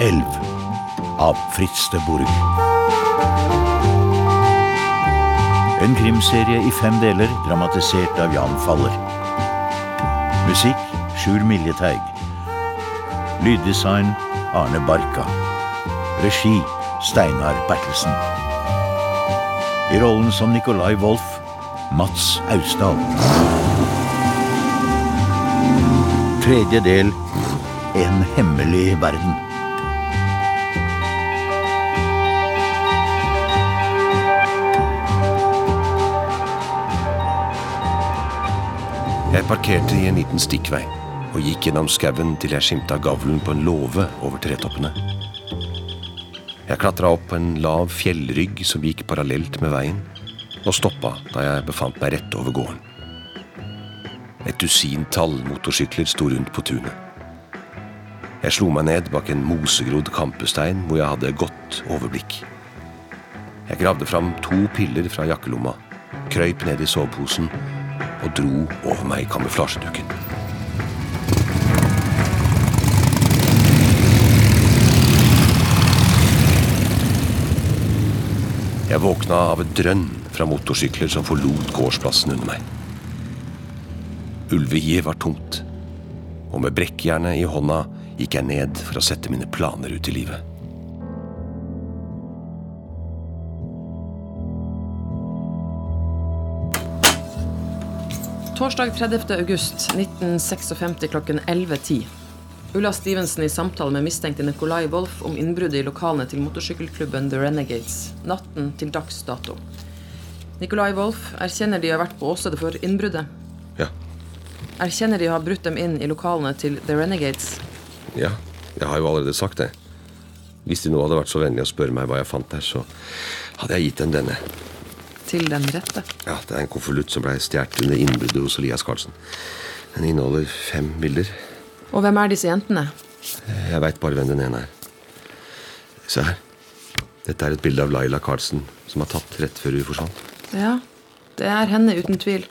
Elv av Fritz de Burg. En krimserie i fem deler, dramatisert av Jan Faller. Musikk Sjur Miljeteig. Lyddesign Arne Barka. Regi Steinar Bertelsen. I rollen som Nicolai Wolff Mats Austdal. Tredje del En hemmelig verden. Jeg parkerte i en liten stikkvei og gikk gjennom skauen til jeg skimta gavlen på en låve over tretoppene. Jeg klatra opp på en lav fjellrygg som gikk parallelt med veien, og stoppa da jeg befant meg rett over gården. Et dusintall motorsykler sto rundt på tunet. Jeg slo meg ned bak en mosegrodd kampestein hvor jeg hadde godt overblikk. Jeg gravde fram to piller fra jakkelomma, krøyp ned i soveposen og dro over meg kamuflasjedukken. Jeg våkna av et drønn fra motorsykler som forlot gårdsplassen under meg. Ulvehiet var tomt, og med brekkjernet i hånda gikk jeg ned for å sette mine planer ut i livet. Torsdag 30. august 1956 klokken 11.10. Ulla Stevenson i samtale med mistenkte Nicolai Wolff om innbruddet i lokalene til motorsykkelklubben The Renegades natten til dags dato. Nicolai Wolff erkjenner de har vært på åstedet for innbruddet. Ja, Erkjenner de har brutt dem inn i lokalene til The Renegades. ja, jeg har jo allerede sagt det. Hvis de nå hadde vært så vennlige å spørre meg hva jeg fant der, så hadde jeg gitt dem denne. Til den rette. Ja, Det er en konvolutt som ble stjålet under innbruddet hos Elias Karlsen. Den inneholder fem bilder. Og hvem er disse jentene? Jeg veit bare hvem den ene er. Se her. Dette er et bilde av Laila Karlsen som er tatt rett før hun forsvant. Ja, det er henne uten tvil.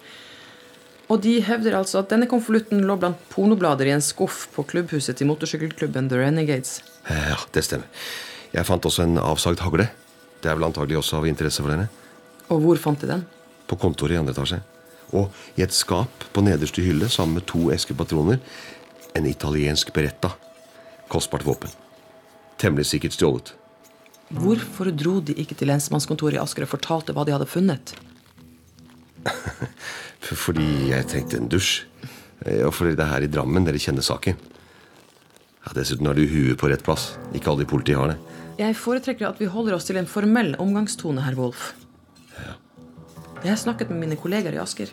Og de hevder altså at denne konvolutten lå blant pornoblader i en skuff på klubbhuset til motorsykkelklubben The Renegades. Ja, det stemmer. Jeg fant også en avsagd hagle. Det er vel antagelig også av interesse for dere. Og hvor fant de den? På kontoret i andre etasje. Og i et skap på nederste hylle sammen med to eskepatroner. en italiensk beretta. Kostbart våpen. Temmelig sikkert stjålet. Hvorfor dro de ikke til lensmannskontoret i Asker og fortalte hva de hadde funnet? Fordi jeg trengte en dusj. Eh, Og fordi det er her i Drammen dere kjenner saken. Ja, Dessuten har du huet på rett plass. Ikke alle i politiet har det. Jeg foretrekker at vi holder oss til en formell omgangstone, herr Wolf. Jeg har snakket med mine kolleger i Asker.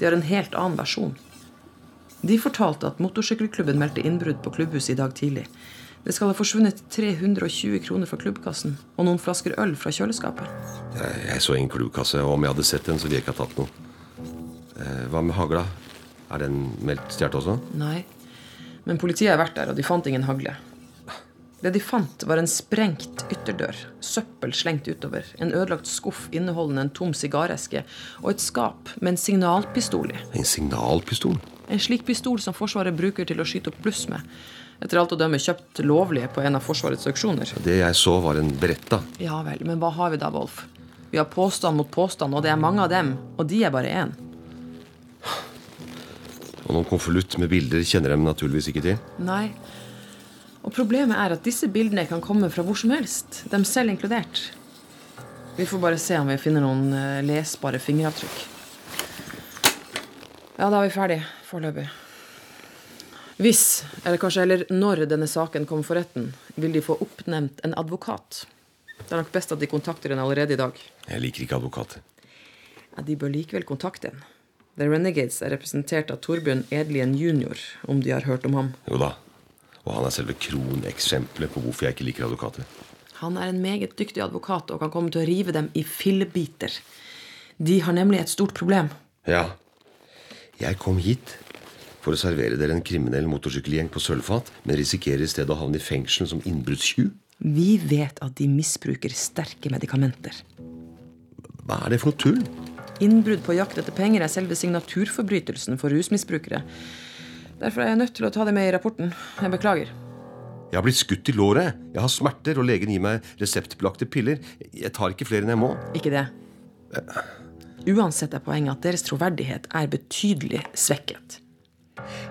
De har en helt annen versjon. De fortalte at motorsykkelklubben meldte innbrudd på klubbhuset i dag tidlig. Det skal ha forsvunnet 320 kroner fra klubbkassen og noen flasker øl fra kjøleskapet. Jeg, jeg så ingen klubbkasse, og om jeg hadde sett den, så ville jeg ikke ha tatt noe. Eh, hva med hagla? Er den meldt stjålet også? Nei. Men politiet har vært der, og de fant ingen hagle. Det de fant, var en sprengt ytterdør, søppel slengt utover, en ødelagt skuff inneholdende en tom sigareske og et skap med en signalpistol i. En signalpistol? En slik pistol som Forsvaret bruker til å skyte opp bluss med. Etter alt å dømme kjøpt lovlige på en av Forsvarets auksjoner. Det jeg så, var en beretta. Ja vel, men hva har vi da, Wolf? Vi har påstand mot påstand, og det er mange av dem. Og de er bare én. Og noen konvolutt med bilder kjenner dem naturligvis ikke til. Nei. Og problemet er at disse bildene kan komme fra hvor som helst. Dem selv inkludert. Vi får bare se om vi finner noen eh, lesbare fingeravtrykk. Ja, da er vi ferdig foreløpig. Hvis, eller kanskje heller når denne saken kommer for retten, vil de få oppnevnt en advokat. Det er nok best at de kontakter en allerede i dag. Jeg liker ikke advokater. Ja, de bør likevel kontakte en. The Renegades er representert av Torbjørn Edlien jr., om de har hørt om ham. Jo da. Og han er selve kroneksempelet på hvorfor jeg ikke liker advokater. Han er en meget dyktig advokat og kan komme til å rive dem i fillebiter. De har nemlig et stort problem. Ja. Jeg kom hit for å servere dere en kriminell motorsykkelgjeng på sølvfat, men risikerer i stedet å havne i fengsel som innbruddstyv. Vi vet at de misbruker sterke medikamenter. Hva er det for noe tull? Innbrudd på jakt etter penger er selve signaturforbrytelsen for rusmisbrukere. Derfor er jeg nødt til å ta det med i rapporten. Jeg beklager. Jeg har blitt skutt i låret. Jeg har smerter, og legen gir meg reseptbelagte piller. Jeg tar ikke flere enn jeg må. Ikke det. Uansett er poenget at deres troverdighet er betydelig svekket.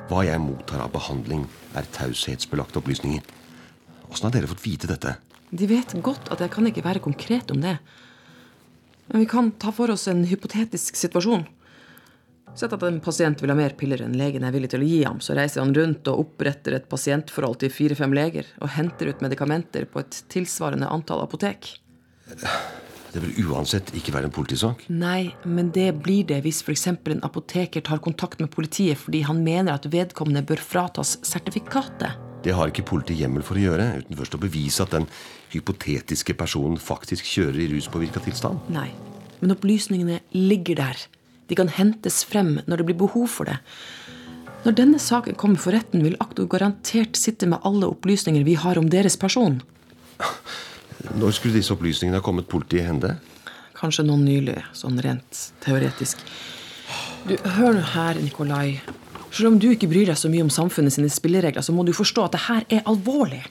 Hva jeg mottar av behandling, er taushetsbelagte opplysninger. Åssen har dere fått vite dette? De vet godt at jeg kan ikke være konkret om det. Men vi kan ta for oss en hypotetisk situasjon. Sett at en pasient vil ha mer piller enn legen er villig til å gi ham. Så reiser han rundt og oppretter et pasientforhold til fire-fem leger og henter ut medikamenter på et tilsvarende antall apotek. Det vil uansett ikke være en politisak. Nei, men det blir det hvis f.eks. en apoteker tar kontakt med politiet fordi han mener at vedkommende bør fratas sertifikatet. Det har ikke politiet hjemmel for å gjøre, uten først å bevise at den hypotetiske personen faktisk kjører i ruspåvirka tilstand. Nei, men opplysningene ligger der. De kan hentes frem når det blir behov for det. Når denne saken kommer for retten, vil aktor garantert sitte med alle opplysninger vi har om deres person. Når skulle disse opplysningene ha kommet politiet i hende? Kanskje noen nylig, sånn rent teoretisk. Du, Hør nå her, Nikolai. Selv om du ikke bryr deg så mye om samfunnet sine spilleregler, så må du forstå at det her er alvorlig.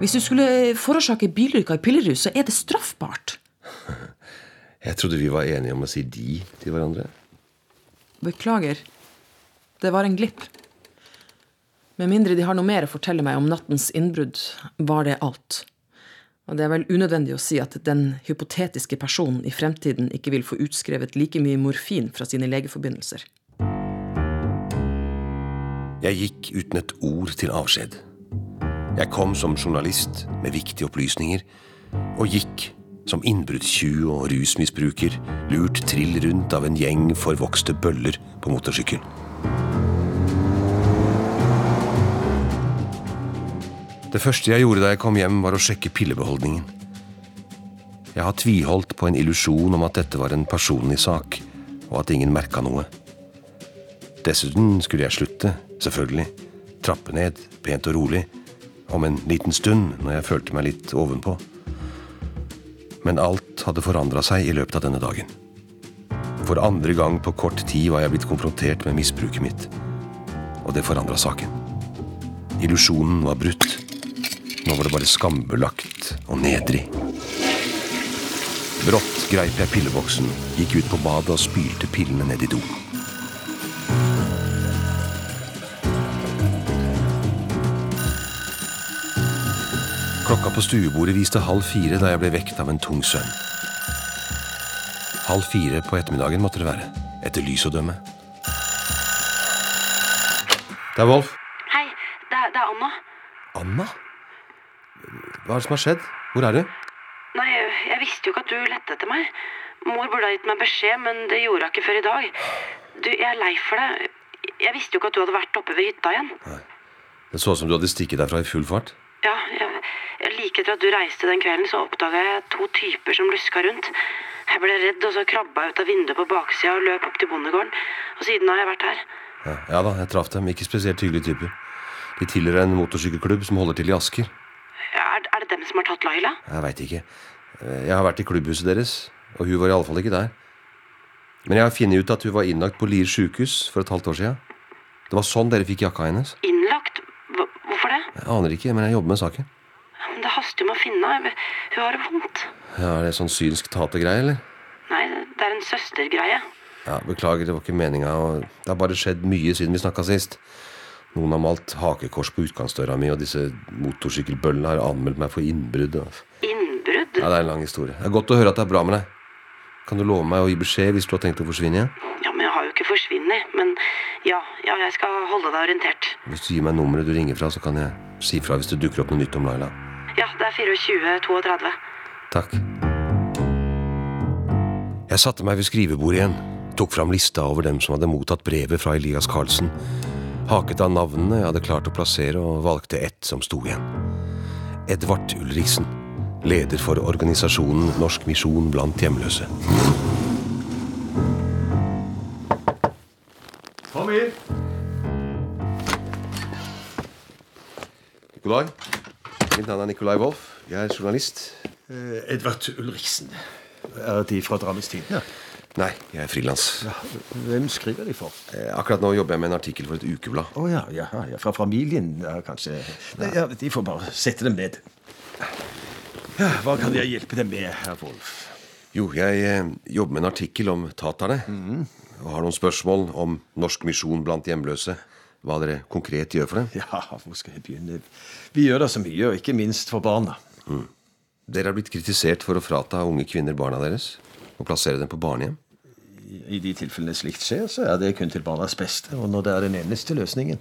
Hvis du skulle forårsake bilulykker i Pillerud, så er det straffbart. Jeg trodde vi var enige om å si de til hverandre. Beklager. Det var en glipp. Med mindre de har noe mer å fortelle meg om nattens innbrudd, var det alt. Og det er vel unødvendig å si at den hypotetiske personen i fremtiden ikke vil få utskrevet like mye morfin fra sine legeforbindelser. Jeg gikk uten et ord til avskjed. Jeg kom som journalist med viktige opplysninger, og gikk som innbruddstyv og rusmisbruker, lurt trill rundt av en gjeng forvokste bøller på motorsykkel. Det første jeg gjorde da jeg kom hjem, var å sjekke pillebeholdningen. Jeg har tviholdt på en illusjon om at dette var en personlig sak, og at ingen merka noe. Dessuten skulle jeg slutte, selvfølgelig. Trappe ned, pent og rolig. Om en liten stund, når jeg følte meg litt ovenpå. Men alt hadde forandra seg i løpet av denne dagen. For andre gang på kort tid var jeg blitt konfrontert med misbruket mitt. Og det forandra saken. Illusjonen var brutt. Nå var det bare skambelagt og nedrig. Brått greip jeg pilleboksen, gikk ut på badet og spylte pillene ned i do. Klokka på stuebordet viste halv fire da jeg ble vekt av en tung søvn. Halv fire på ettermiddagen måtte det være, etter lys å dømme. Det er Wolf. Hei, det er, det er Anna. Anna? Hva er det som har skjedd? Hvor er du? Nei, jeg, jeg visste jo ikke at du lette etter meg. Mor burde ha gitt meg beskjed, men det gjorde hun ikke før i dag. Du, jeg er lei for det. Jeg visste jo ikke at du hadde vært oppe ved hytta igjen. Nei. Det så ut som du hadde stikket derfra i full fart. Ja, jeg, jeg Like etter at du reiste den kvelden, så oppdaga jeg to typer som luska rundt. Jeg ble redd, og så krabba jeg ut av vinduet på baksida og løp opp til bondegården. Og siden har jeg vært her. Ja, ja da, jeg traff dem. Ikke spesielt hyggelige typer. De tilhører en motorsykkelklubb som holder til i Asker. Ja, er, er det dem som har tatt Laila? Jeg veit ikke. Jeg har vært i klubbhuset deres, og hun var iallfall ikke der. Men jeg har funnet ut at hun var innlagt på Lier sjukehus for et halvt år siden. Det var sånn dere fikk jakka hennes. Innlagt? Hvorfor det? Jeg aner ikke, men jeg jobber med saken. Men det haster jo med å finne henne. Hun har det vondt. Ja, Er det sånn synsk tatergreie, eller? Nei, det er en søstergreie. Ja, Beklager, det var ikke meninga. Det har bare skjedd mye siden vi snakka sist. Noen har malt hakekors på utgangsdøra mi, og disse motorsykkelbøllene har anmeldt meg for innbrudd. Innbrudd? Ja, Det er en lang historie. Det er godt å høre at det er bra med deg. Kan du love meg å gi beskjed hvis du har tenkt å forsvinne igjen? Ja, men jeg har jo ikke forsvunnet. Men ja, ja, jeg skal holde deg orientert. Hvis du gir meg nummeret du ringer fra, så kan jeg si fra hvis det dukker opp noe nytt om Laila. Ja, det er 2432. Takk. Jeg satte meg ved skrivebordet igjen, tok fram lista over dem som hadde mottatt brevet fra Elias Carlsen, haket av navnene jeg hadde klart å plassere, og valgte ett som sto igjen. Edvard Ulriksen, leder for organisasjonen Norsk misjon blant hjemløse. Kom hit. Nikolai. Mitt navn er Nikolai Wolff. Jeg er journalist. Eh, Edvard Ulriksen. Er De fra Drammens Tidende? Nei, jeg er frilans. Ja, hvem skriver de for? Eh, Akkurat nå jobber jeg med en artikkel for et ukeblad. Å ja, ja, ja, fra familien, ja, kanskje. Nei, ja, de får bare sette dem ned. Ja, hva kan jeg hjelpe dem med, herr Wolf? Jo, jeg eh, jobber med en artikkel om taterne. Og har noen spørsmål om norsk misjon blant hjemløse. Hva dere konkret gjør for dem. Ja, hvor skal jeg begynne? Vi gjør da så mye, og ikke minst for barna. Dere har blitt kritisert for å frata unge kvinner barna deres og plassere dem på barnehjem. I, I de tilfellene slikt skjer, så er det kun til barnas beste, og når det er den eneste løsningen.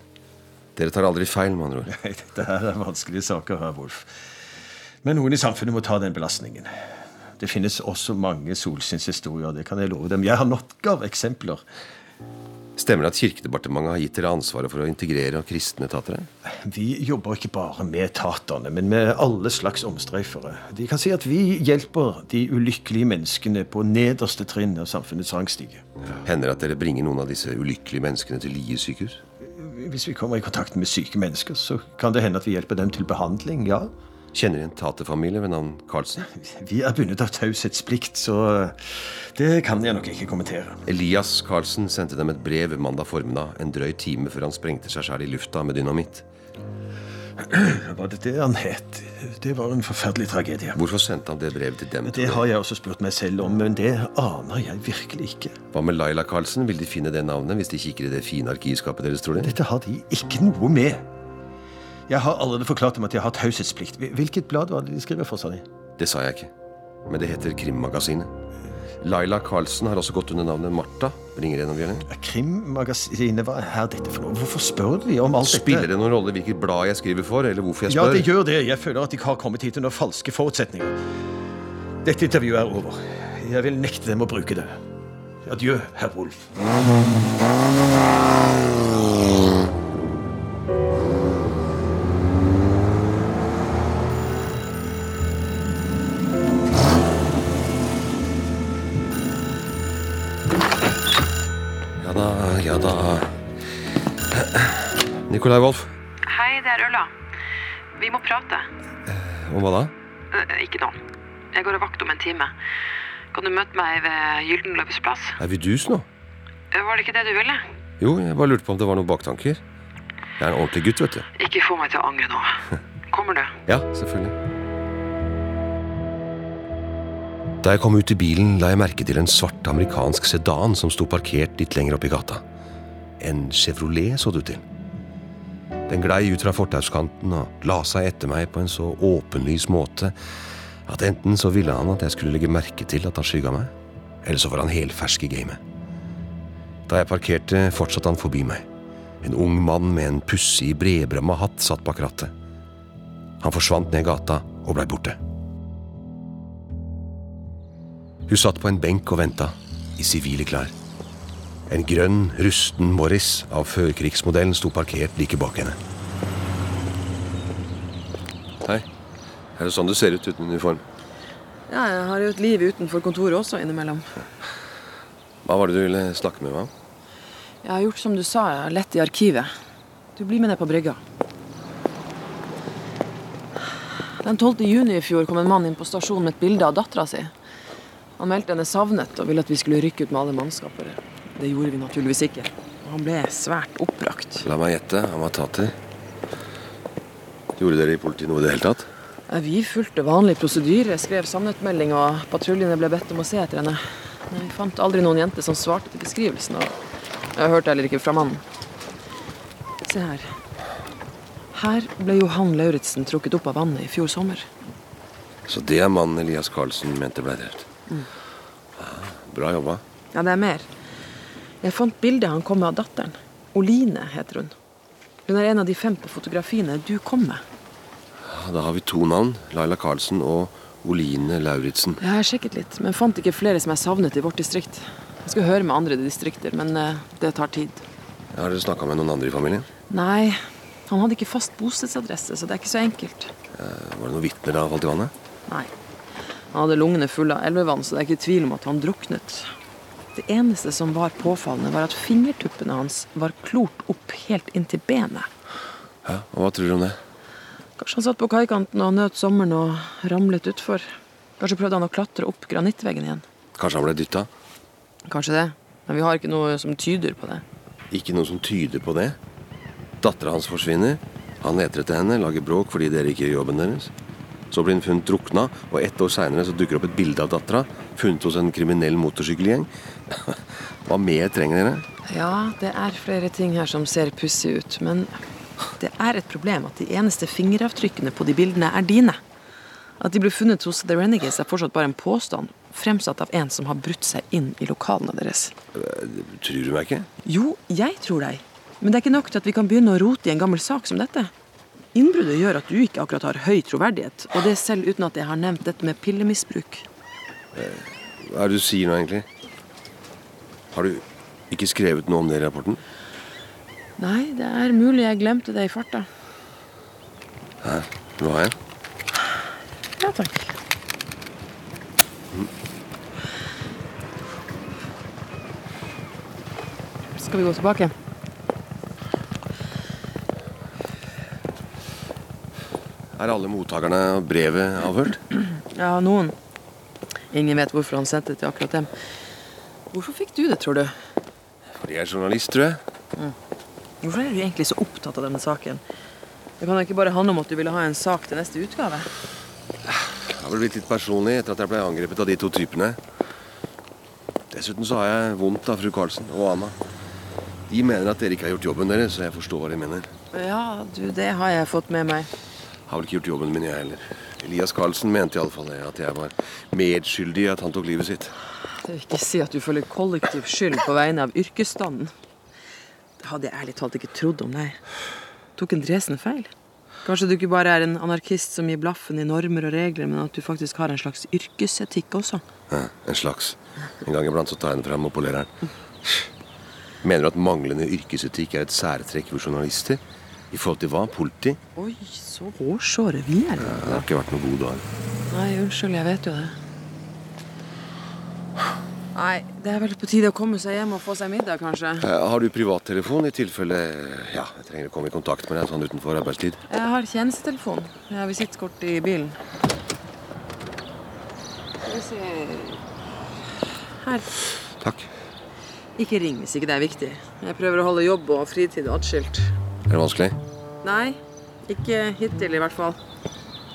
Dere tar aldri feil, med andre ord. Nei, Dette her er vanskelige saker, herr Wolf. Men noen i samfunnet må ta den belastningen. Det finnes også mange solskinnshistorier, det kan jeg love dem. Jeg har nok av eksempler. Stemmer det at Kirkedepartementet har gitt dere ansvaret for å integrere kristne tatere? Vi jobber ikke bare med taterne, men med alle slags omstreifere. De kan si at vi hjelper de ulykkelige menneskene på nederste trinn av samfunnets rangstige. Hender det at dere bringer noen av disse ulykkelige menneskene til Lier sykehus? Hvis vi kommer i kontakt med syke mennesker, så kan det hende at vi hjelper dem til behandling, ja. Kjenner en taterfamilie ved navn Karlsen? Vi er bundet av taushetsplikt, så det kan jeg nok ikke kommentere. Elias Karlsen sendte dem et brev mandag formiddag, en drøy time før han sprengte seg selv i lufta med dynamitt. Var det det han het? Det var en forferdelig tragedie. Hvorfor sendte han det brevet til dem? Det har jeg også spurt meg selv om, men det aner jeg virkelig ikke. Hva med Laila Karlsen? Vil de finne det navnet hvis de kikker i det fine arkivskapet deres, tror de? Dette har de ikke noe med. Jeg har allerede forklart dem at jeg har taushetsplikt. Hvilket blad var det de skriver for, sa de? Det sa jeg ikke. Men det heter Krimmagasinet. Laila Karlsen har også gått under navnet Martha. Ringer en av. Krimmagasinet, hva er dette for noe? Hvorfor spør de om alt Spiller dette? det noen rolle hvilket blad jeg skriver for, eller hvorfor jeg spør? Ja, det gjør det. Jeg føler at de har kommet hit under falske forutsetninger. Dette intervjuet er over. Jeg vil nekte dem å bruke det. Adjø, herr Wolf. Nikolai Wolf. Hei, det er Ulla. Vi må prate. Om hva da? Eh, ikke nå. Jeg går og vakt om en time. Kan du møte meg ved Gyldenløves plass? Er vi dus nå? Eh, Var det ikke det du ville? Jo, jeg bare lurte på om det var noen baktanker. Jeg er en ordentlig gutt, vet du. Ikke få meg til å angre nå. Kommer du? Ja, selvfølgelig. Da jeg kom ut i bilen, la jeg merke til en svart amerikansk sedan som sto parkert litt lenger opp i gata. En Chevrolet så ut til. Den glei ut fra fortauskanten og la seg etter meg på en så åpenlys måte at enten så ville han at jeg skulle legge merke til at han skygga meg, eller så var han helfersk i gamet. Da jeg parkerte, fortsatte han forbi meg. En ung mann med en pussig, bredbremma hatt satt bak rattet. Han forsvant ned gata og blei borte. Hun satt på en benk og venta, i sivile klær. En grønn, rusten Morris av førkrigsmodellen sto parkert like bak henne. Hei. Er det sånn du ser ut uten uniform? Ja, jeg har jo et liv utenfor kontoret også innimellom. Hva var det du ville snakke med meg om? Jeg har gjort som du sa, jeg har lett i arkivet. Du blir med ned på brygga. Den 12. juni i fjor kom en mann inn på stasjonen med et bilde av dattera si. Han meldte henne savnet og ville at vi skulle rykke ut med alle mannskaper. Det gjorde vi naturligvis ikke. Han ble svært oppbrakt. La meg gjette, han var tater. Gjorde dere i politiet noe i det hele tatt? Vi fulgte vanlig prosedyre, skrev savnetmelding, og patruljene ble bedt om å se etter henne. Men vi fant aldri noen jente som svarte til beskrivelsen, og jeg hørte heller ikke fra mannen. Se her. Her ble Johan Lauritzen trukket opp av vannet i fjor sommer. Så det er mannen Elias Karlsen mente ble drept. Ja, bra jobba. Ja, det er mer. Jeg fant bildet han kom med av datteren. Oline heter hun. Hun er en av de fem på fotografiene du kom med. Da har vi to navn. Laila Karlsen og Oline Lauritzen. Jeg har sjekket litt, men fant ikke flere som er savnet i vårt distrikt. Jeg skal høre med andre distrikter, men eh, det tar tid. Har dere snakka med noen andre i familien? Nei, han hadde ikke fast bostedsadresse, så det er ikke så enkelt. Var det noen vitner da han falt i vannet? Nei. Han hadde lungene fulle av elvevann, så det er ikke tvil om at han druknet. Det eneste som var påfallende, var at fingertuppene hans var klort opp helt inntil benet. Ja, og Hva tror du om det? Kanskje han satt på kaikanten og nøt sommeren og ramlet utfor. Kanskje prøvde han å klatre opp granittveggen igjen. Kanskje han ble dytta? Kanskje det. Men vi har ikke noe som tyder på det. Ikke noe som tyder på det. Dattera hans forsvinner. Han leter etter henne, lager bråk fordi dere ikke gjør jobben deres. Så blir hun funnet drukna, og ett år seinere dukker opp et bilde av dattera. Funnet hos en kriminell motorsykkelgjeng. Hva mer trenger dere? Ja, det er flere ting her som ser pussig ut, men det er et problem at de eneste fingeravtrykkene på de bildene er dine. At de ble funnet hos The Renegades er fortsatt bare en påstand, fremsatt av en som har brutt seg inn i lokalene deres. Tror du meg ikke? Jo, jeg tror deg. Men det er ikke nok til at vi kan begynne å rote i en gammel sak som dette. Innbruddet gjør at du ikke akkurat har høy troverdighet, og det selv uten at jeg har nevnt dette med pillemisbruk. Hva er det du sier nå, egentlig? Har du ikke skrevet noe om det i rapporten? Nei, det er mulig jeg glemte det i farta. Hæ? Nå har jeg? Ja, takk. Skal vi gå tilbake? Er alle mottakerne av brevet avhørt? Ja, noen. Ingen vet hvorfor han sendte det til akkurat dem. Hvorfor fikk du det, tror du? Fordi jeg er journalist, tror jeg. Hvorfor er du egentlig så opptatt av denne saken? Det kan jo ikke bare handle om at du ville ha en sak til neste utgave? Jeg har vel blitt litt personlig etter at jeg ble angrepet av de to typene. Dessuten så har jeg vondt av fru Karlsen og Anna. De mener at dere ikke har gjort jobben deres, så jeg forstår hva de mener. Ja, du, det har jeg fått med meg. Har vel ikke gjort jobben min, jeg heller. Elias Karlsen mente iallfall at jeg var medskyldig i at han tok livet sitt. Det vil ikke si at du føler kollektiv skyld på vegne av yrkesstanden. Det hadde jeg ærlig talt ikke trodd om deg. Tok en dresen feil? Kanskje du ikke bare er en anarkist som gir blaffen i normer og regler, men at du faktisk har en slags yrkesetikk også? Ja, en slags. En gang iblant så tar jeg den fram og polerer den. Mener du at manglende yrkesetikk er et særtrekk for journalister? I forhold til hva? Politi? Oi, så hårsåre vi er. Det har ikke vært noen god dag. Nei, unnskyld, jeg vet jo det. Nei, det er vel på tide å komme seg hjem og få seg middag, kanskje. Eh, Har du privattelefon i tilfelle Ja, jeg trenger å komme i kontakt med deg sånn utenfor arbeidstid? Jeg har tjenestetelefon. Jeg har visittkort i bilen. Skal vi se Her. Takk. Ikke ring hvis ikke det er viktig. Jeg prøver å holde jobb og fritid atskilt. Er det vanskelig? Nei, ikke hittil i hvert fall.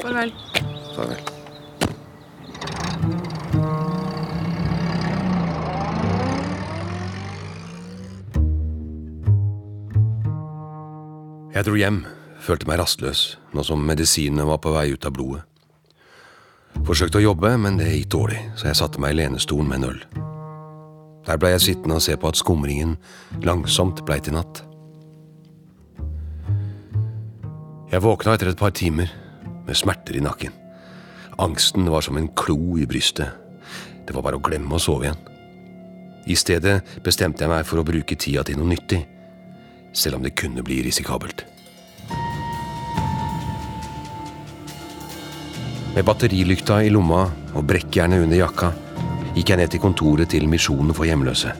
Farvel. Farvel. Jeg dro hjem, følte meg rastløs, nå som medisinene var på vei ut av blodet. Forsøkte å jobbe, men det gikk dårlig, så jeg satte meg i lenestolen med en øl. Der blei jeg sittende og se på at skumringen langsomt blei til natt. Jeg våkna etter et par timer, med smerter i nakken. Angsten var som en klo i brystet. Det var bare å glemme å sove igjen. I stedet bestemte jeg meg for å bruke tida til noe nyttig, selv om det kunne bli risikabelt. Med batterilykta i lomma og brekkjernet under jakka gikk jeg ned til kontoret til Misjonen for hjemløse.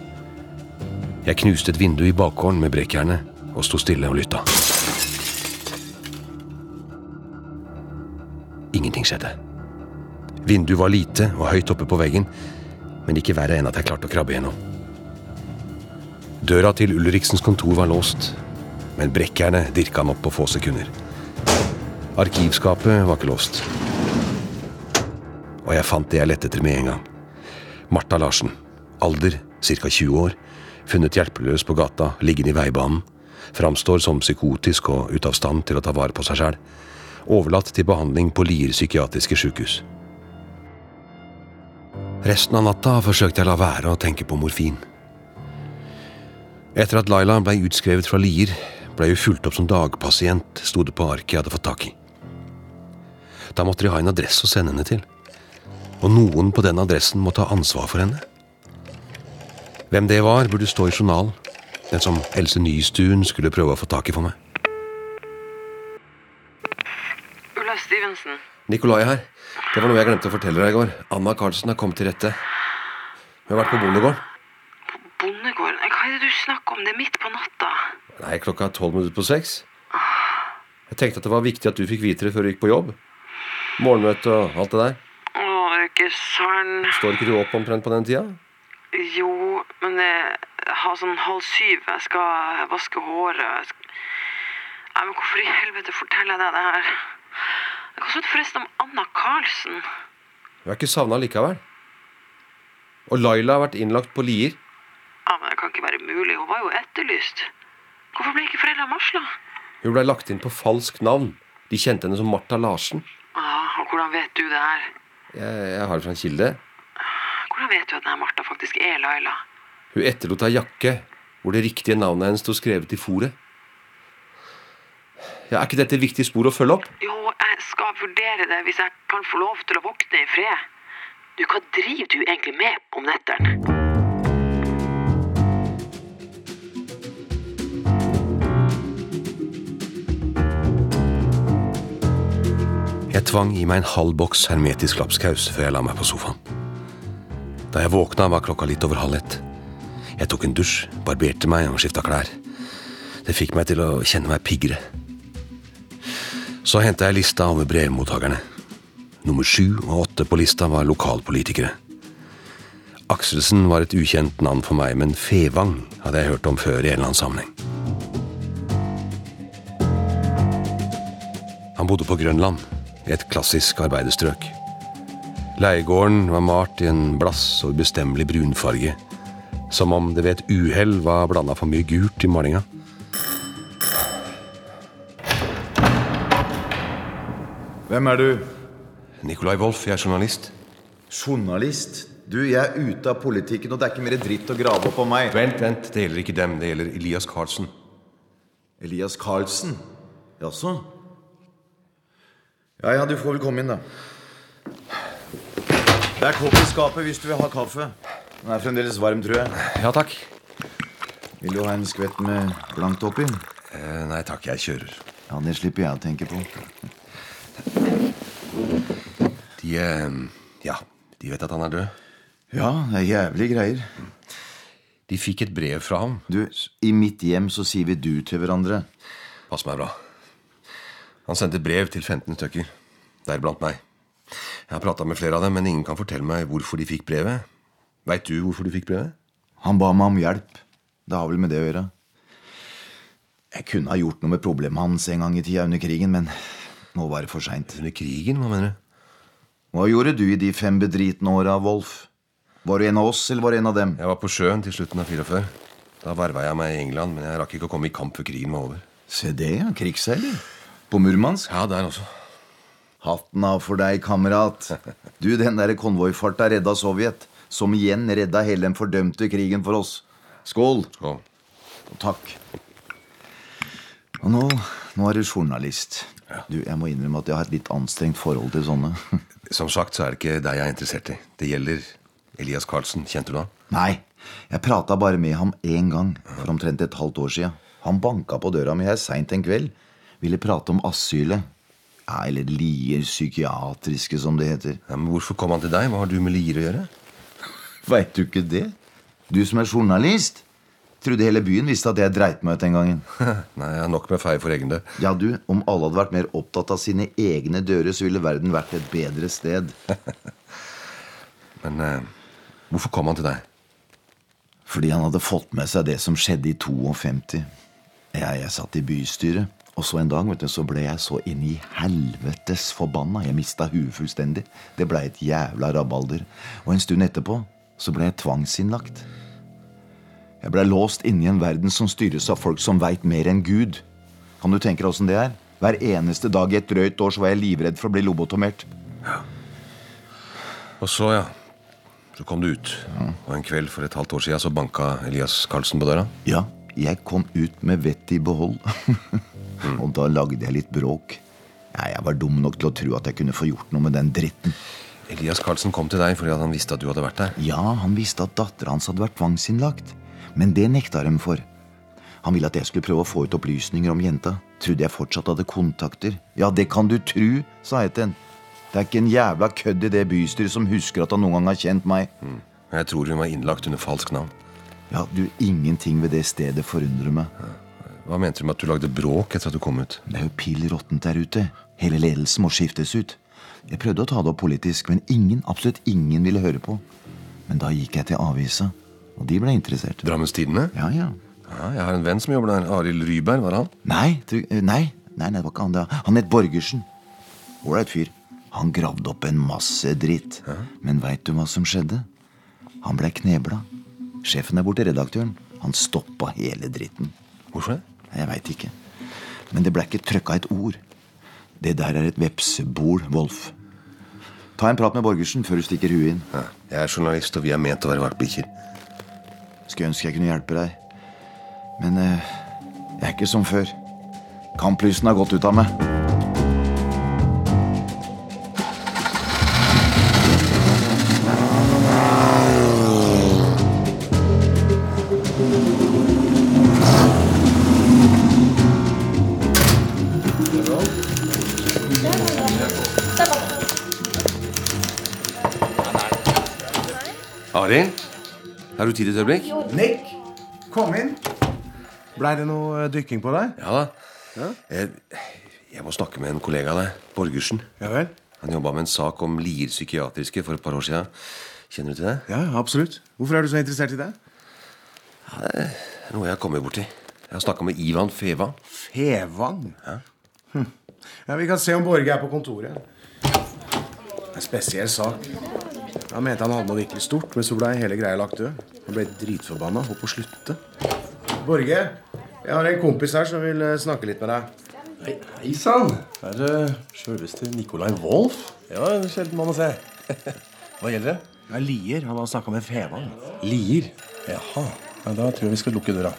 Jeg knuste et vindu i bakgården med brekkjernet og sto stille og lytta. Ingenting skjedde. Vinduet var lite og høyt oppe på veggen, men ikke verre enn at jeg klarte å krabbe gjennom. Døra til Ulriksens kontor var låst, men brekkjernet dirka han opp på få sekunder. Arkivskapet var ikke låst. Og jeg fant det jeg lette etter med en gang. Martha Larsen, alder ca. 20 år, funnet hjelpeløs på gata, liggende i veibanen, framstår som psykotisk og ute av stand til å ta vare på seg sjæl, overlatt til behandling på Lier psykiatriske sykehus. Resten av natta forsøkte jeg la være å tenke på morfin. Etter at Laila ble utskrevet fra Lier, ble hun fulgt opp som dagpasient, sto det på arket jeg hadde fått tak i. Da måtte de ha en adresse å sende henne til. Og noen på den adressen må ta ansvar for henne. Hvem det var, burde stå i journalen. Den som Else Nystuen skulle prøve å få tak i for meg. Ulla Nikolai her. Det var noe jeg glemte å fortelle deg i går. Anna Karlsen har kommet til rette. Hun har vært på bondegården. Bondegården. Hva er det du snakker om? Det er midt på natta. Nei, klokka er tolv minutter på seks. Jeg tenkte at det var viktig at du fikk vite det før du gikk på jobb. Morgenmøte og alt det der. Å, ikke sant. Står ikke du opp omtrent på den tida? Jo, Men jeg har sånn halv syv. Jeg skal vaske håret. Nei, men hvorfor i helvete forteller jeg deg det her? Hva sa du forresten om Anna Karlsen? Hun er ikke savna likevel. Og Laila har vært innlagt på Lier. Ja, men Det kan ikke være mulig. Hun var jo etterlyst. Hvorfor ble ikke foreldra varsla? Hun blei lagt inn på falskt navn. De kjente henne som Martha Larsen. Ja, og hvordan vet du det her? Jeg, jeg har det fra en kilde. Hvordan vet du at denne Martha faktisk er Laila? Hun etterlot ei jakke hvor det riktige navnet hennes sto skrevet i fòret. Ja, er ikke dette et viktig spor å følge opp? Jo, skal vurdere det hvis jeg kan få lov til å våkne i fred. Du, hva driver du egentlig med om netteren? Jeg tvang i meg en halv boks hermetisk lapskaus før jeg la meg på sofaen. Da jeg våkna, var klokka litt over halv ett. Jeg tok en dusj, barberte meg og skifta klær. Det fikk meg til å kjenne meg piggere. Så henta jeg lista over brevmottakerne. Nummer sju og åtte på lista var lokalpolitikere. Akselsen var et ukjent navn for meg, men Fevang hadde jeg hørt om før i en eller annen sammenheng. Han bodde på Grønland, i et klassisk arbeiderstrøk. Leiegården var malt i en blass og ubestemmelig brunfarge, som om det ved et uhell var blanda for mye gult i malinga. Hvem er du? Nikolai Wolff, jeg er journalist. Journalist? Du, jeg er ute av politikken, og det er ikke mer dritt å grave opp om meg. Vent, vent, det gjelder ikke dem, det gjelder Elias Carlsen. Elias Carlsen? Jaså? Ja ja, du får vel komme inn, da. Det er kopp i skapet hvis du vil ha kaffe. Den er fremdeles varm, tror jeg. Ja takk. Vil du ha en skvett med blankt oppi? Eh, nei takk, jeg kjører. Ja, det slipper jeg å tenke på. De eh, Ja, de vet at han er død. Ja, det er jævlig greier. De fikk et brev fra ham. Du, i mitt hjem så sier vi du til hverandre. Pass meg bra. Han sendte brev til 15 stykker, deriblant meg. Jeg har prata med flere av dem, men ingen kan fortelle meg hvorfor de fikk brevet. Veit du hvorfor du fikk brevet? Han ba meg om hjelp. Det har vel med det å gjøre. Jeg kunne ha gjort noe med problemet hans en gang i tida under krigen, men nå var det for seint. Under krigen, hva mener du? Hva gjorde du i de fem bedritne åra, Wolf? Var du en av oss, eller var du en av dem? Jeg var på sjøen til slutten av 44. Da verva jeg meg i England, men jeg rakk ikke å komme i kamp før krigen var over. Se det, ja. Krigsseiler. På Murmansk. Ja, der også. Hatten av for deg, kamerat. Du, den derre konvoifarta redda Sovjet. Som igjen redda hele den fordømte krigen for oss. Skål. Skål. Og takk. Og nå, nå er du journalist. Du, Jeg må innrømme at jeg har et litt anstrengt forhold til sånne. Som sagt så er det ikke deg jeg er interessert i. Det gjelder Elias Carlsen. Kjente du ham? Nei, jeg prata bare med ham én gang for omtrent et halvt år sia. Han banka på døra mi her seint en kveld. Ville prate om asylet. Ja, eller Lier psykiatriske, som det heter. Ja, men Hvorfor kom han til deg? Hva har du med Lier å gjøre? Veit du ikke det? Du som er journalist? Trodde hele byen visste at jeg dreit meg ut den gangen. Nei, jeg har nok med feil for egen dør. Ja, du, Om alle hadde vært mer opptatt av sine egne dører, så ville verden vært et bedre sted. Men eh, hvorfor kom han til deg? Fordi han hadde fått med seg det som skjedde i 52. Jeg, jeg satt i bystyret, og så en dag vet du, så ble jeg så inn i helvetes forbanna. Jeg mista huet fullstendig. Det blei et jævla rabalder. Og en stund etterpå så ble jeg tvangsinnlagt. Jeg blei låst inne i en verden som styres av folk som veit mer enn Gud. Kan du tenke deg åssen det er? Hver eneste dag i et drøyt år så var jeg livredd for å bli lobotomert. Ja. Og så, ja. Så kom du ut. Og en kveld for et halvt år siden så banka Elias Carlsen på døra. Ja, jeg kom ut med vettet i behold. og da lagde jeg litt bråk. Ja, jeg var dum nok til å tro at jeg kunne få gjort noe med den dritten. Elias Carlsen kom til deg fordi han visste at du hadde vært der. Ja, han visste at dattera hans hadde vært tvangsinnlagt. Men det nekta dem for. Han ville at jeg skulle prøve å få ut opplysninger om jenta. Trodde jeg fortsatt hadde kontakter. Ja, det kan du tru, sa jeg til henne. Det er ikke en jævla kødd i det bystyret som husker at han noen gang har kjent meg. Jeg tror hun var innlagt under falsk navn. Ja, du, ingenting ved det stedet forundrer meg. Hva mente du med at du lagde bråk etter at du kom ut? Det er jo pill råttent der ute. Hele ledelsen må skiftes ut. Jeg prøvde å ta det opp politisk, men ingen, absolutt ingen ville høre på. Men da gikk jeg til avisa, Og de ble interessert. Drammens Tidende? Ja, ja. Ja, jeg har en venn som jobber der. Arild Ryberg, var det han? Nei, du, eh, nei, nei, det var ikke han. det. Han het Borgersen. Ålreit fyr. Han gravde opp en masse dritt. Men veit du hva som skjedde? Han blei knebla. Sjefen der borte, redaktøren, han stoppa hele dritten. Hvorfor? Jeg veit ikke. Men det ble ikke trøkka et ord. Det der er et vepsebol, Wolf. Ta en prat med Borgersen før du stikker huet inn. Ja, jeg er journalist, og vi er ment å være valpebikkjer. Skulle ønske jeg kunne hjelpe deg. Men eh, jeg er ikke som før. Kamplysten har gått ut av meg. Arild? Har du tid et øyeblikk? Nick, kom inn. Blei det noe eh, dykking på deg? Ja da. Jeg, jeg må snakke med en kollega av deg. Borgersen. Ja vel? Han jobba med en sak om Lier psykiatriske for et par år siden. Kjenner du til det? Ja, absolutt. Hvorfor er du så interessert i det? Ja, Det er noe jeg har kommet borti. Jeg har snakka med Ivan Fevang. Fevang? Ja. Hm. ja, Vi kan se om Borge er på kontoret. En spesiell sak. Han mente han hadde noe virkelig stort, men så ble hele greia lagt død. Han ble dritforbanna og holdt på å slutte. Borge, jeg har en kompis her som vil eh, snakke litt med deg. Hei, hei sann! Er det sjølveste Nicolai Wolff? Ja, en sjelden mann å se. Hva gjelder det? Det er Lier. Han har snakka med Fevang. Lier. Jaha. Ja, da tror jeg vi skal lukke døra.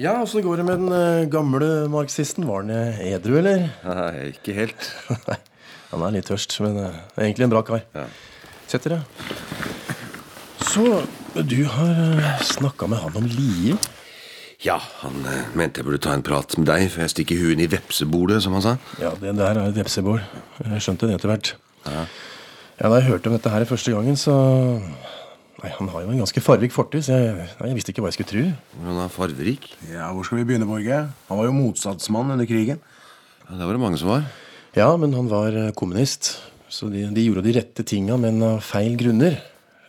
Ja, åssen går det med den eh, gamle marxisten? Var han eh, edru, eller? Nei, ikke helt. Han er litt tørst, men uh, er egentlig en bra kar. Sett dere. Så du har uh, snakka med han om Lie? Ja, han uh, mente jeg burde ta en prat med deg før jeg stikker huet inn i vepsebolet, som han sa. Ja, det der er et vepsebol. Jeg skjønte det etter hvert. Ja. Da jeg hørte om dette her første gangen, så Nei, Han har jo en ganske fargerik fortid, så jeg, nei, jeg visste ikke hva jeg skulle tro. Han er farverik. Ja, Hvor skal vi begynne, Borge? Han var jo motstandsmann under krigen. Ja, det var det mange som var. Ja, men han var eh, kommunist. Så de, de gjorde de rette tinga, men av feil grunner.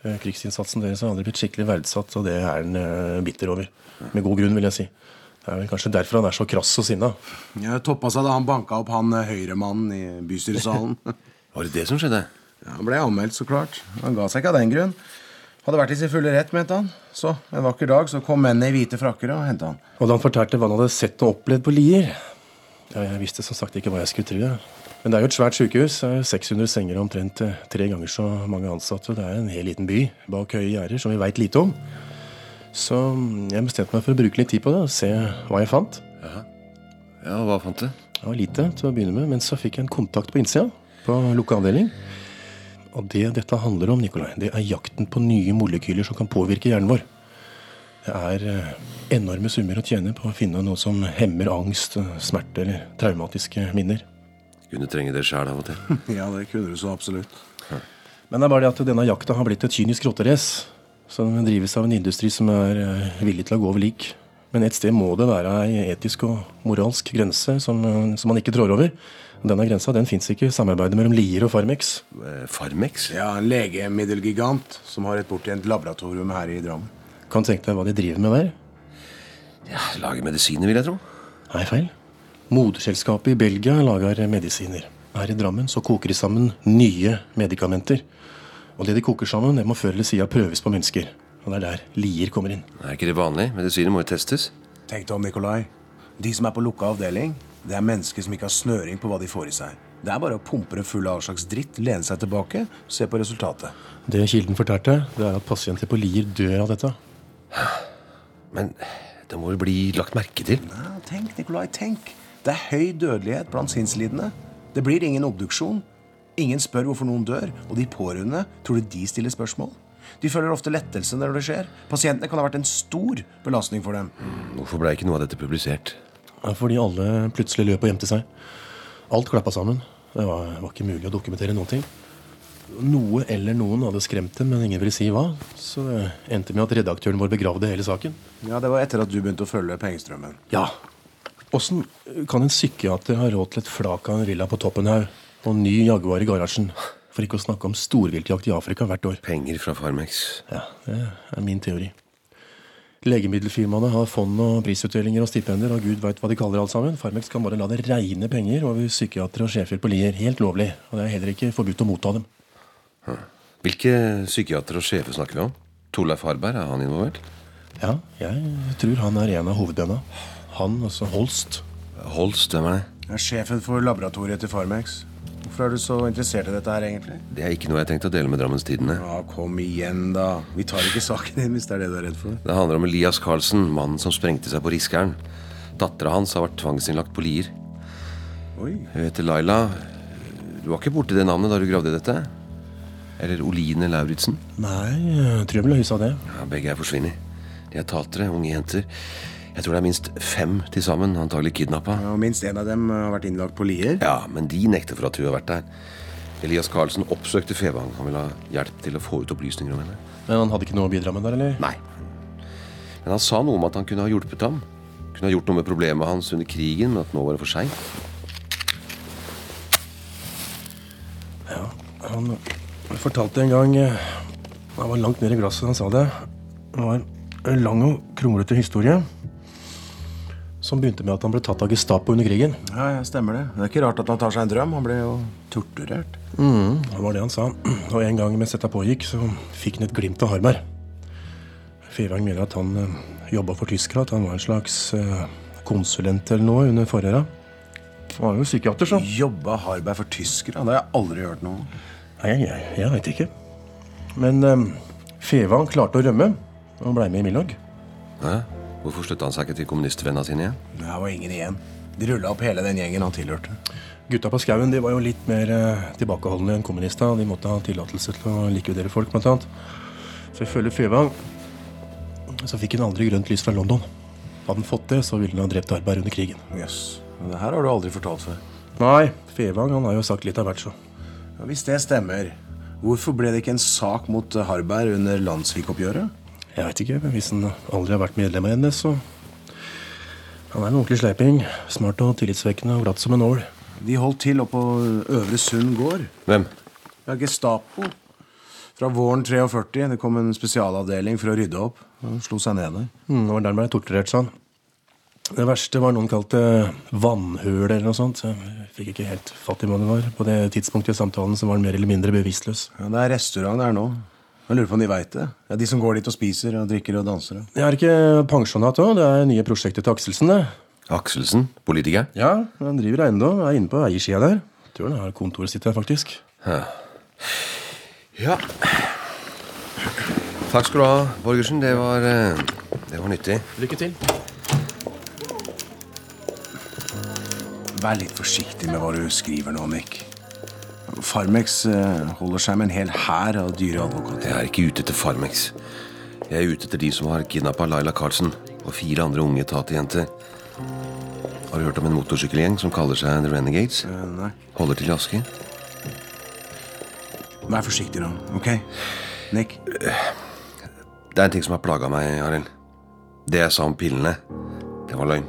Eh, Krigsinnsatsen deres har aldri blitt skikkelig verdsatt, og det er han eh, bitter over. Med god grunn, vil jeg si. Det er vel kanskje derfor han er så krass og sinna. Ja, Toppa seg da han banka opp han høyremannen i bystyresalen. Var det det som skjedde? Ja, Han ble anmeldt, så klart. Han ga seg ikke av den grunn. Hadde vært i sin fulle rett, mente han. Så en vakker dag så kom mennene i hvite frakker og henta han. Og da han fortalte hva han hadde sett og opplevd på Lier Ja, jeg visste som sagt ikke hva jeg skulle tro. Men det er jo et svært sykehus. Det er 600 senger og omtrent eh, tre ganger så mange ansatte. Det er en hel liten by bak høye gjerder som vi veit lite om. Så jeg bestemte meg for å bruke litt tid på det og se hva jeg fant. Ja, hva fant du? Det var lite til å begynne med, men så fikk jeg en kontakt på innsida. På lukka avdeling. Og det dette handler om, Nikolai, det er jakten på nye molekyler som kan påvirke hjernen vår. Det er eh, enorme summer å tjene på å finne noe som hemmer angst, eh, smerte eller traumatiske minner. Kunne trenge det sjæl av og til. Ja, det kunne du så absolutt. Men det er bare det at denne jakta har blitt et kynisk rotterace. Som drives av en industri som er eh, villig til å gå over lik. Men et sted må det være ei etisk og moralsk grense som, som man ikke trår over. Denne grensa den fins ikke i samarbeidet mellom Lier og Farmex. Farmex? Ja, En legemiddelgigant som har et bortgjemt laboratorium her i Drammen. Kan tenke deg hva de driver med der? Ja, Lager medisiner, vil jeg tro. Nei, feil. Moderselskapet i Belgia lager medisiner. Her i Drammen så koker de sammen nye medikamenter. Og det de koker sammen, det må før eller siden prøves på mennesker. Og det er der Lier kommer inn. Er ikke det vanlig? Medisiner må jo testes. Tenk deg om, Nikolai. De som er på lukka avdeling, det er mennesker som ikke har snøring på hva de får i seg. Det er bare å pumpe det full av all slags dritt, lene seg tilbake, se på resultatet. Det kilden fortalte, det er at pasienter på Lier dør av dette. Men det må vel bli lagt merke til? Nei, tenk, Nikolai, tenk. Det er høy dødelighet blant sinnslidende. Det blir ingen obduksjon. Ingen spør hvorfor noen dør, og de pårørende, tror du de stiller spørsmål? De føler ofte lettelse når det skjer. Pasientene kan ha vært en stor belastning for dem. Hvorfor ble ikke noe av dette publisert? Ja, Fordi alle plutselig løp og gjemte seg. Alt klappa sammen. Det var, var ikke mulig å dokumentere noen ting. Noe eller noen hadde skremt dem, men ingen ville si hva. Så det endte med at redaktøren vår begravde hele saken. Ja, Det var etter at du begynte å følge pengestrømmen. Ja. Åssen kan en psykiater ha råd til et flak av en villa på Toppenhaug og ny Jaguar i garasjen? For ikke å snakke om storviltjakt i Afrika hvert år. Penger fra Farmex. Ja, Det er min teori. Legemiddelfirmaene har fond og prisutdelinger og stipender, og gud veit hva de kaller alt sammen. Farmex kan bare la det regne penger over psykiatere og sjefer på Lier. Helt lovlig. Og det er heller ikke forbudt å motta dem. Hvilke psykiatere og sjefer snakker vi om? Torleif Harberg, er han involvert? Ja, jeg tror han er en av hovedbena. Han, altså Holst. Holst, hvem er det? Jeg er sjefen for laboratoriet til Farmex. Hvorfor er du så interessert i dette her, egentlig? Det er ikke noe jeg tenkte å dele med Drammens Tidende. Ja, kom igjen, da. Vi tar ikke saken din hvis det er det du er redd for. Det handler om Elias Carlsen, mannen som sprengte seg på Riskeren. Dattera hans har vært tvangsinnlagt på Lier. Oi. Hun heter Laila. Du var ikke borti det navnet da du gravde i dette? Eller Oline Lauritzen? Nei, jeg tror jeg ville huska det. Ja, begge er forsvunnet. De er tatere, unge jenter. Jeg tror det er minst fem til sammen, antagelig kidnappa. Ja, og minst en av dem har vært innlagt på Lier. Ja, men de nekter for at hun har vært der. Elias Carlsen oppsøkte Fevang. Han ville ha hjelp til å få ut opplysninger om henne. Men han hadde ikke noe å bidra med der, eller? Nei. Men han sa noe om at han kunne ha hjulpet ham. Kunne ha gjort noe med problemet hans under krigen, men at nå var det for seint. Ja, han fortalte en gang eh, Han var langt nede i glasset, han sa det. Det var en lang og kronglete historie. Som begynte med at han ble tatt av Gestapo under krigen. Ja, ja, stemmer det. Det er ikke rart at han tar seg en drøm. Han ble jo torturert. Mm, det var det han sa. Og en gang mens dette pågikk, så fikk han et glimt av Harberg. Fevang mener at han uh, jobba for tyskere, at han var en slags eh, konsulent eller noe under forhøra. Han var jo psykiater, så. Jobba Harberg for tyskere? Det har jeg aldri hørt noe om. Nei, jeg, jeg veit ikke. Men um, Fevang klarte å rømme og blei med i Milorg. Hæ? hvorfor slutta han seg ikke til kommunistvennene sine igjen? Det var ingen igjen. De rulla opp hele den gjengen han tilhørte. Gutta på skauen de var jo litt mer uh, tilbakeholdne enn kommunister. De måtte ha tillatelse til å likvidere folk, blant annet. Så ifølge Fevang så fikk han aldri grønt lys fra London. Hadde han fått det, så ville han ha drept arbeid under krigen. Jøss. Yes. Det her har du aldri fortalt før. Nei, Fevang han har jo sagt litt av hvert, så. Hvis det stemmer, hvorfor ble det ikke en sak mot Harberg under landssvikoppgjøret? Jeg veit ikke. Hvis han aldri har vært medlem av NS, så Han er en ordentlig sleiping. Smart og tillitsvekkende og glatt som en ål. De holdt til oppå Øvre Sund gård. Hvem? Ja, Gestapo. Fra våren 43. Det kom en spesialavdeling for å rydde opp. Han slo seg ned der. Mm, det var der han ble torturert, sa han. Det verste var noen kalte vannhøl eller noe sånt. Jeg fikk ikke helt fatt i hva det var. På det tidspunktet i samtalen så var han mer eller mindre bevisstløs. Ja, Det er restaurant der nå. Jeg lurer på om de veit det. Ja, De som går dit og spiser og drikker og danser. Jeg har ikke pensjonat òg. Det er nye prosjektet til Akselsen, det. Akselsen? Politiker? Ja, han driver eiendom. Er inne på eiersida der. Tror han har kontoret sitt der, faktisk. Ja. ja. Takk skal du ha, Borgersen. Det var, eh, det var nyttig. Lykke til. Vær litt forsiktig med hva du skriver nå, Nick. Farmex eh, holder seg med en hel hær av dyre advokater. Jeg er ikke ute etter Farmex. Jeg er ute etter de som har kidnappa Laila Carlsen og fire andre unge tatejenter. Har du hørt om en motorsykkelgjeng som kaller seg The Renegades? Eh, nei. Holder til i Aske. Vær forsiktig nå, ok? Nick? Det er en ting som har plaga meg, Arild. Det jeg sa om pillene, det var løgn.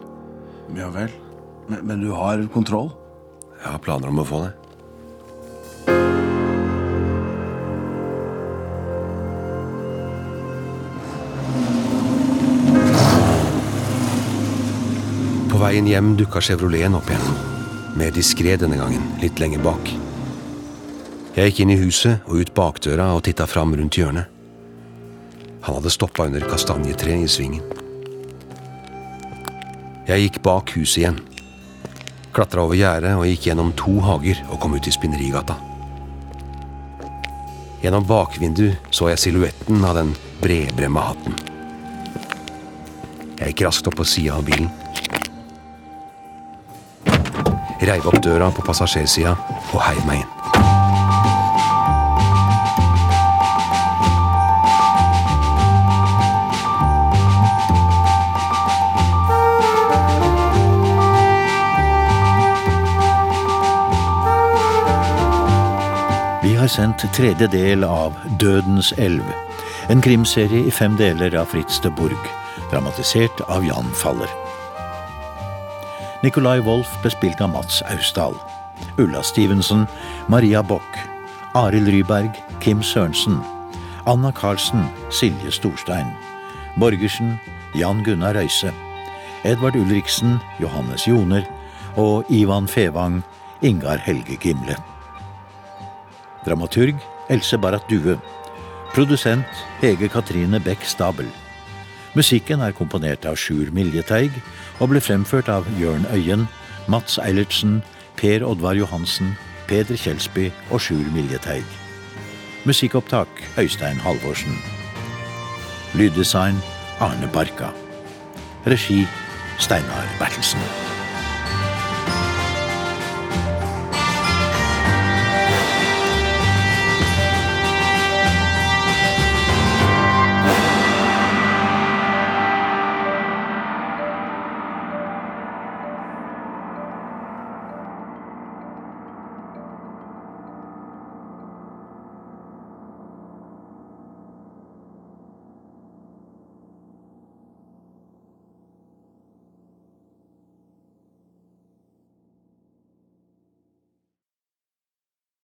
Ja vel. Men, men du har kontroll? Jeg har planer om å få det. På veien hjem dukka Chevroleten opp igjen. Mer diskré denne gangen, litt lenger bak. Jeg gikk inn i huset og ut bakdøra og titta fram rundt hjørnet. Han hadde stoppa under kastanjetreet i svingen. Jeg gikk bak huset igjen. Klatra over gjerdet og gikk gjennom to hager og kom ut i Spinnerigata. Gjennom bakvinduet så jeg silhuetten av den bredbremma hatten. Jeg gikk raskt opp på sida av bilen. Reiv opp døra på passasjersida og heiv meg inn. Har sendt tredje del av Dødens elv. En krimserie i fem deler av Fritz de Burg. Dramatisert av Jan Faller. Nicolai Wolff ble spilt av Mats Austdal. Ulla Stevenson, Maria Bock. Arild Ryberg, Kim Sørensen. Anna Karlsen, Silje Storstein. Borgersen, Jan Gunnar Røise. Edvard Ulriksen, Johannes Joner. Og Ivan Fevang, Ingar Helge Gimle. Dramaturg Else Barrat Due. Produsent Hege Katrine Bech Stabel. Musikken er komponert av Sjur Miljeteig og ble fremført av Jørn Øyen, Mats Eilertsen, Per Oddvar Johansen, Peder Kjelsby og Sjur Miljeteig. Musikkopptak Øystein Halvorsen. Lyddesign Arne Barka. Regi Steinar Bertelsen.